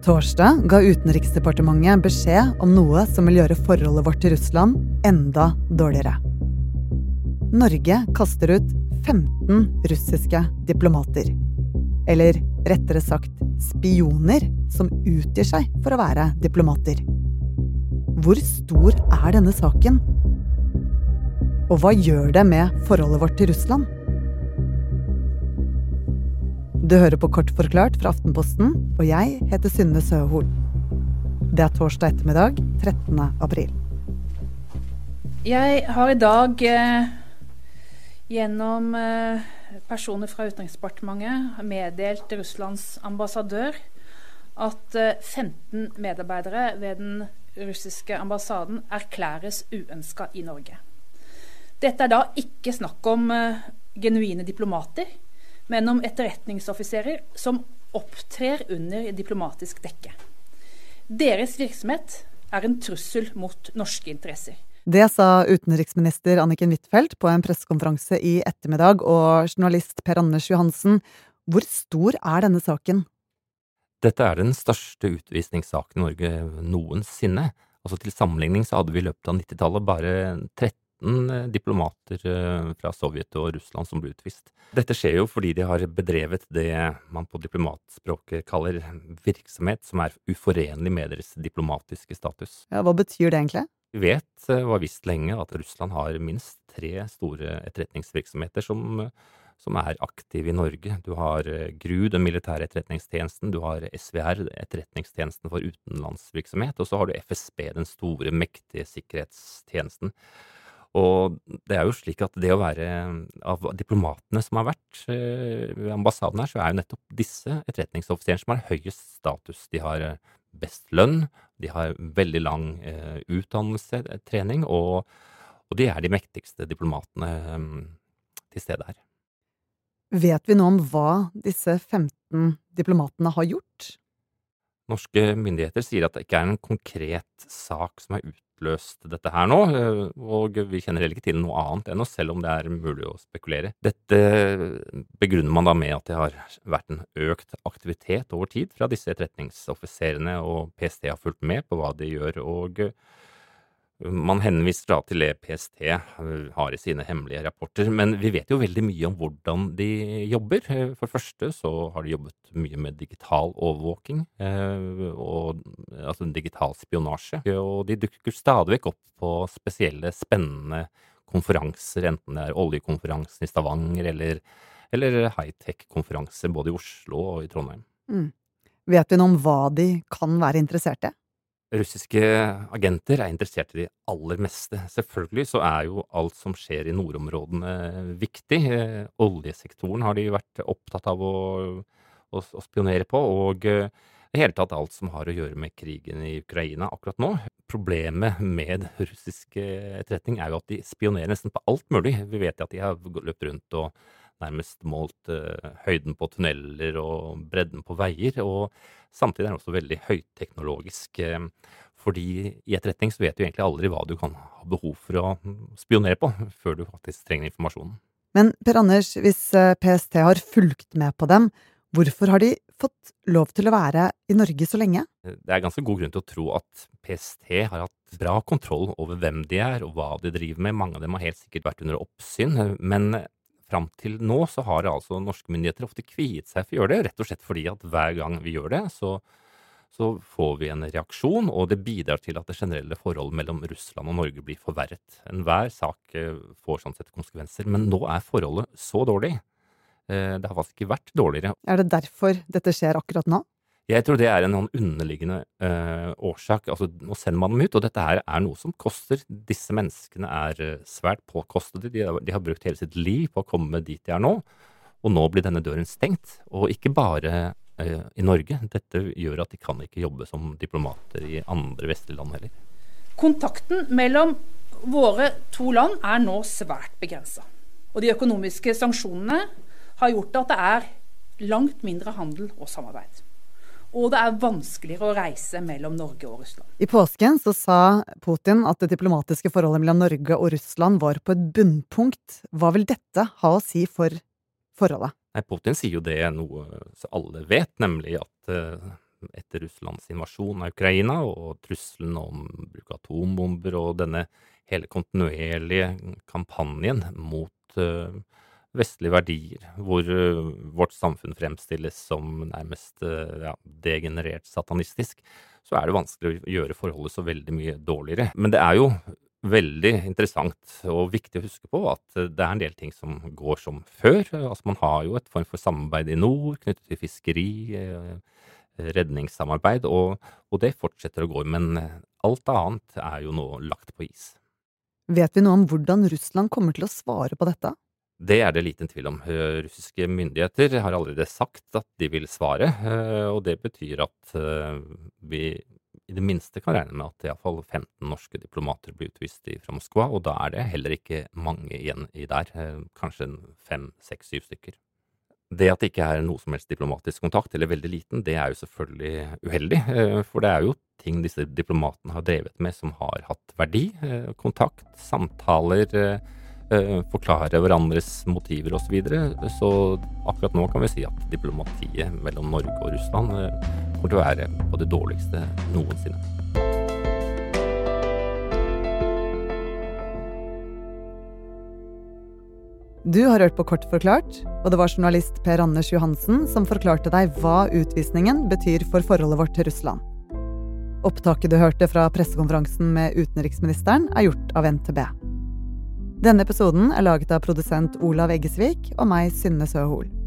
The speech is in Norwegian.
Torsdag ga Utenriksdepartementet beskjed om noe som vil gjøre forholdet vårt til Russland enda dårligere. Norge kaster ut 15 russiske diplomater. Eller rettere sagt spioner som utgir seg for å være diplomater. Hvor stor er denne saken? Og hva gjør det med forholdet vårt til Russland? Du hører på Kort forklart fra Aftenposten, og jeg heter Synne Søhol. Det er torsdag ettermiddag 13. april. Jeg har i dag eh, gjennom eh, personer fra Utenriksdepartementet meddelt Russlands ambassadør at eh, 15 medarbeidere ved den russiske ambassaden erklæres uønska i Norge. Dette er da ikke snakk om eh, genuine diplomater, men om etterretningsoffiserer som opptrer under diplomatisk dekke. Deres virksomhet er en trussel mot norske interesser. Det sa utenriksminister Anniken Huitfeldt på en pressekonferanse i ettermiddag, og journalist Per Anders Johansen, hvor stor er denne saken? Dette er den største utvisningssaken i Norge noensinne. Altså Til sammenligning så hadde vi i løpet av 90-tallet bare 13 diplomater eh, fra Sovjet og Russland som ble utvist. Dette skjer jo fordi de har bedrevet det man på diplomatspråket kaller virksomhet som er uforenlig med deres diplomatiske status. Ja, hva betyr det egentlig? Vi vet, eh, og har visst lenge, at Russland har minst tre store etterretningsvirksomheter som, som er aktive i Norge. Du har eh, GRU, den militære etterretningstjenesten, du har SVR, etterretningstjenesten for utenlandsvirksomhet, og så har du FSB, den store, mektige sikkerhetstjenesten. Og det er jo slik at det å være av diplomatene som har vært eh, ved ambassaden her, så er jo nettopp disse etterretningsoffiserene som har høyest status. De har best lønn, de har veldig lang eh, utdannelse, trening, og, og, de er de mektigste diplomatene eh, til stede her. Vet vi noe om hva disse 15 diplomatene har gjort? Norske myndigheter sier at det ikke er en konkret sak som er har utløst dette her nå, eh, og vi kjenner heller ikke til noe annet ennå, selv om det er mulig å spekulere. Dette begrunner man da med at det har vært en økt aktivitet over tid fra disse etterretningsoffiserene, og PST har fulgt med på hva de gjør. og man henviser da til det PST har i sine hemmelige rapporter, men vi vet jo veldig mye om hvordan de jobber. For det første så har de jobbet mye med digital overvåking, eh, og, altså digital spionasje. Og de dukker stadig vekk opp på spesielle, spennende konferanser, enten det er oljekonferansen i Stavanger eller, eller high-tech-konferanser både i Oslo og i Trondheim. Mm. Vet vi noe om hva de kan være interessert i? Russiske agenter er interessert i det aller meste. Selvfølgelig så er jo alt som skjer i nordområdene viktig. Eh, oljesektoren har de vært opptatt av å, å, å spionere på, og i eh, det hele tatt alt som har å gjøre med krigen i Ukraina akkurat nå. Problemet med russisk etterretning er jo at de spionerer nesten på alt mulig. Vi vet at de har løpt rundt og nærmest målt uh, høyden på tunneler og bredden på veier. Og samtidig er den også veldig høyteknologisk. Uh, fordi i etterretning så vet du egentlig aldri hva du kan ha behov for å spionere på, før du faktisk trenger informasjonen. Men Per Anders, hvis eh, PST har fulgt med på dem, hvorfor har de fått lov til å være i Norge så lenge? Det er ganske god grunn til å tro at PST har hatt bra kontroll over hvem de er og hva de driver med. Mange av dem har helt sikkert vært under oppsyn. Men fram til nå så har altså norske myndigheter ofte kviet seg for å gjøre det, rett og slett fordi at hver gang vi gjør det, så, så får vi en reaksjon, og det bidrar til at det generelle forholdet mellom Russland og Norge blir forverret. Enhver sak eh, får sånn sett konsekvenser, men nå er forholdet så dårlig. Eh, det har faktisk ikke vært dårligere. Er det derfor dette skjer akkurat nå? Jeg tror det er en underliggende uh, årsak. Altså, nå sender man dem ut, og dette her er noe som koster. Disse menneskene er uh, svært påkostede. De, de, har brukt hele sitt liv på å komme dit de er nå. Og nå blir denne døren stengt. Og ikke bare uh, i Norge. Dette gjør at de kan ikke jobbe som diplomater i andre vestlige land heller. Kontakten mellom våre to land er nå svært begrensa. Og de økonomiske sanksjonene har gjort at det er langt mindre handel og samarbeid og det er vanskeligere å reise mellom Norge og Russland. I påsken så sa Putin at det diplomatiske forholdet mellom Norge og Russland var på et bunnpunkt. Hva vil dette ha å si for forholdet? Nei, Putin sier jo det noe alle vet, nemlig at uh, etter Russlands invasjon av Ukraina og trusselen om bruk av atombomber og denne hele kontinuerlige kampanjen mot uh, vestlige verdier, hvor uh, vårt samfunn fremstilles som nærmest uh, ja, degenerert satanistisk, så er det vanskelig å gjøre forholdet så veldig mye dårligere. Men det er jo veldig interessant og viktig å huske på at det er en del ting som går som før. Altså Man har jo et form for samarbeid i nord knyttet til fiskeri, redningssamarbeid, og, og det fortsetter å gå. Men alt annet er jo nå lagt på is. Vet vi noe om hvordan Russland kommer til å svare på dette? Det er det liten tvil om. Eh, russiske myndigheter har allerede sagt at de vil svare, eh, og det betyr at eh, vi i det minste kan regne med at iallfall 15 norske diplomater blir utvist fra Moskva, og da er det heller ikke mange igjen i der, kanskje fem, seks, syv stykker. Det at det ikke er noe som helst diplomatisk kontakt, eller veldig liten, det er jo selvfølgelig uheldig, for det er jo ting disse diplomatene har drevet med som har hatt verdi. Eh, kontakt, samtaler, eh, eh, forklare hverandres motiver osv. Så, videre. så akkurat nå kan vi si at diplomatiet mellom Norge og Russland kommer til å være på det dårligste noensinne. Du har hørt på Kort forklart, og det var journalist Per Anders Johansen som forklarte deg hva utvisningen betyr for forholdet vårt til Russland. Opptaket du hørte fra pressekonferansen med utenriksministeren, er gjort av NTB. Denne episoden er laget av produsent Olav Eggesvik og meg, Synne Søhol.